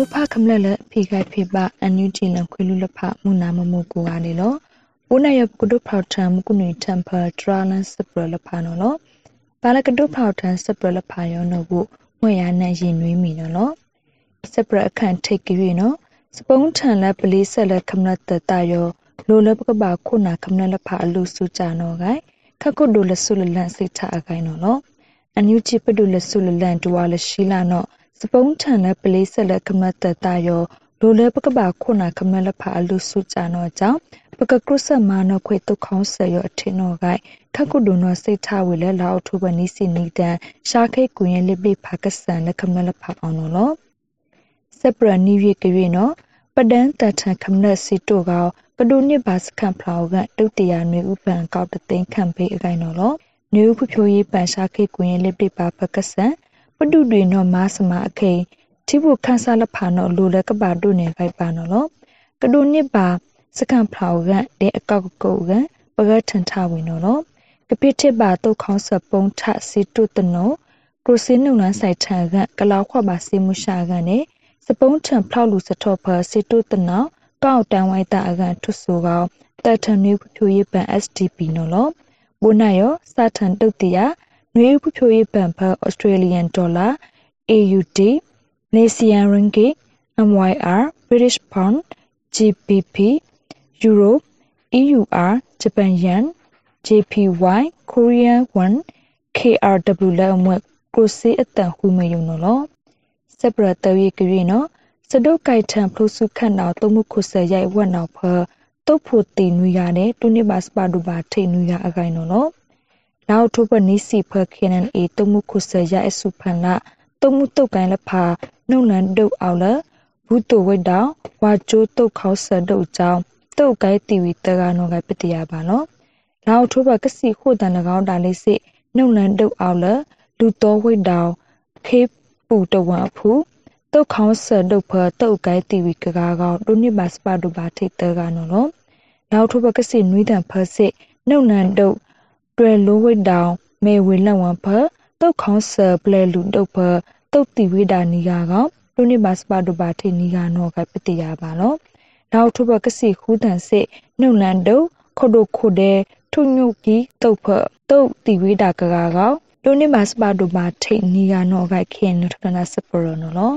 မူဖခမလလဖိခိုင်ဖိပအန်ယူဂျီလခွေလူလဖမူနာမမကိုကနေလောဘုနာယကုဒုဖောက်ထံမကုနီတမ်ဖာဒရာလန်စပရလဖာနော်လောဘာလကဒုဖောက်ထံစပရလဖာယောနော်ကိုမွေရနန်ရင်နွေးမီနော်လောစပရအခန့်ထိတ်ကြွေနော်စပုံးထန်လက်ပလေးဆက်လက်ခမနတတယောလိုလပကပါခုနာခမနလဖာအလူစုကြနော်ဂိုင်ခကုဒုလဆုလလန်စိတ်ထအကိုင်နော်လောအန်ယူဂျီပဒုလဆုလလန်တွာလရှိလာနော် စပုံးထန်လက်ပလေးဆက်လက်ခမတတယောလိုလဲပကပါခုနာခမလဖာအလူစုကြနောကြောင့်ပကကရုစမာနခွေတုခေါင်းဆရအထင်နောဂိုက်ခကုဒုနောစိတ်ထဝေလဲလာအောက်ထိုဘနီစီနီတန်ရှာခိတ်ကွင်လိပိဖာကဆန်လက်ခမလဖာအောင်နော်လောစပရနီရီကရွေနော်ပဒန်တထခမနစီတိုကောပဒုနှစ်ပါစခန့်ဖလောကတုတ်တရာနွေဥပံကောက်တသိန်းခန့်ဖေးအကိုင်နော်လောနွေဥဖဖြိုးရေးပန်ရှာခိတ်ကွင်လိပိပါပကဆန် ပဒုတွေနော်မာစမအခိတိဘုခန်းစားလဖာနော်လိုလကပါတို့နေခိုက်ပါနော်လောကဒုနှစ်ပါစကန်ဖလောကတဲ့အကောက်ကုတ်ကပကထန်ထဝင်နော်လောကပိတိပါတုတ်ခေါင်းစပုံထစီတုတနောကရစင်းနုံလန်းဆိုင်ထန်ကကလောက်ခွပါစီမှုရှာကနေစပုံးထန်ဖလောက်လူစထော့ဖစီတုတနောကောက်တန်ဝိုက်တာအကန်ထွဆိုကောတက်ထန်နွေးဖြိုးရေးပန် SDP နော်လောဘုနာယောစာထန်တုတ်တရ နွေးဖြိုးရေးပန်ဖ Australian dollar AUD Malaysian ringgit MYR British pound GBP Euro EUR Japan yen JPY Korean won KRW လက်အမွက်ကိုစီအတန်ဟူမယုံနော်စပရတဝေကရီနော်စဒုတ်ကိုက်ထံဖလုစုခန့်တော်တုံမှုခုဆရိုက်ဝတ်နော်ဖတုတ်ဖို့တင်နွေရတဲ့တူနိပါစပါဒူပါထိတ်နွေရအကိုင်နော်နော် နောက်ထုပနီစီဖခနန်အေတုံမှုခုဆရိုက်အစုဖန်လာတုံမှုတုတ်ကိုင်းလဖာနှုတ်လန်တုတ်အောင်လဘူးတုဝိတောင်ဝါကျိုးတုတ်ခေါဆတုတ်ကြောင်းတုတ်ကိုင်းတီဝီတကနောကပတိယပါနော်နောက်ထိုးဘကစီခိုတန်၎င်းတာလေးစစ်နှုတ်လန်တုတ်အောင်လလူတော်ဝိတောင်ခေပူတဝံဖူတုတ်ခေါဆတုတ်ဖတုတ်ကိုင်းတီဝီကကားကောဒုနိပါစပါဒူပါထိတ်တကနောနော်နောက်ထိုးဘကစီနွိတန်ဖစစ်နှုတ်လန်တုတ် တွယ်လိုဝိတောင်မေဝေလဝံဖတုတ်ခေါဆပလဲလူတုတ်ဖတုတ်တိဝိဒါနီယာကလူနိဘာစပါဒုပါထေနီယာနောကပတိယာပါလောနောက်ထုဘကစီခူးတန်စစ်နှုတ်လန်တုခိုဒိုခိုဒဲထုညုကီတုတ်ဖတုတ်တိဝိဒါကကာကလူနိဘာစပါဒုပါထေနီယာနောကခေနထကနာစပရနောလော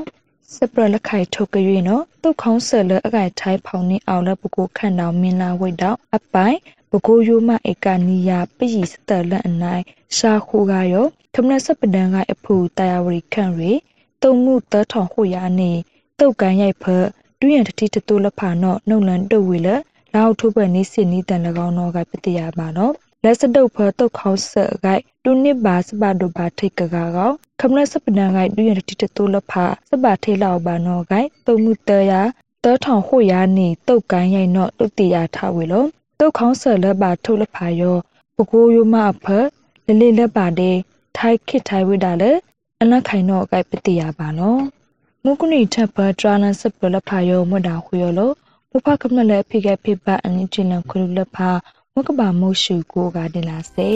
စပရလခိုင်ထုတ်ကြွေနော်တုတ်ခေါင်းဆယ်လအကိုင်ထိုင်းဖောင်နေအောင်လပကိုခန့်တော်မင်းလာဝိတ်တော့အပိုင် ဘကိုယိုမဧကနီယာပယိစတလအနိုင်ရှာခုကရောခမနစပဒံကအဖူတာယာဝရီခန့်ရီတုံမှုတထောင်ဟိုယာနေတုတ်ကန်ရိုက်ဖက်တွင်းရတတိတတူလဖာနော့နှုတ်လန်တုတ်ဝေလလောက်ထုဘနီစနီတန်၎င်းနောကပတိယပါနော်လက်စတုတ်ဖတုတ်ခေါဆဂိုက်တူနစ်ပါစပဒုပါထိတ်ကကာကောခမနစပဒံဂိုက်တွင်းရတတိတတူလဖာစပထိလောက်ပါနောဂိုက်တုံမှုတရာတောထောင်ဟိုယာနေတုတ်ကန်ရိုက်နော့တုတ်တိယထားဝေလော တုတ်ခေါင်းဆလပါထုတ်လဖာယောပကိုယမအဖလလေလက်ပါတဲ့ထိုက်ခစ်ထိုင်ဝိတာလေအလခိုင်တော့ကပတိယပါနော်မုကုနီထပ်ပဒရာနစပလဖာယောမဒါခွေယောလောမဖကမလည်းဖိကဖိပအန်ချင်လခွေလဖာမကဘာမို့ရှုကိုကတင်လာစေ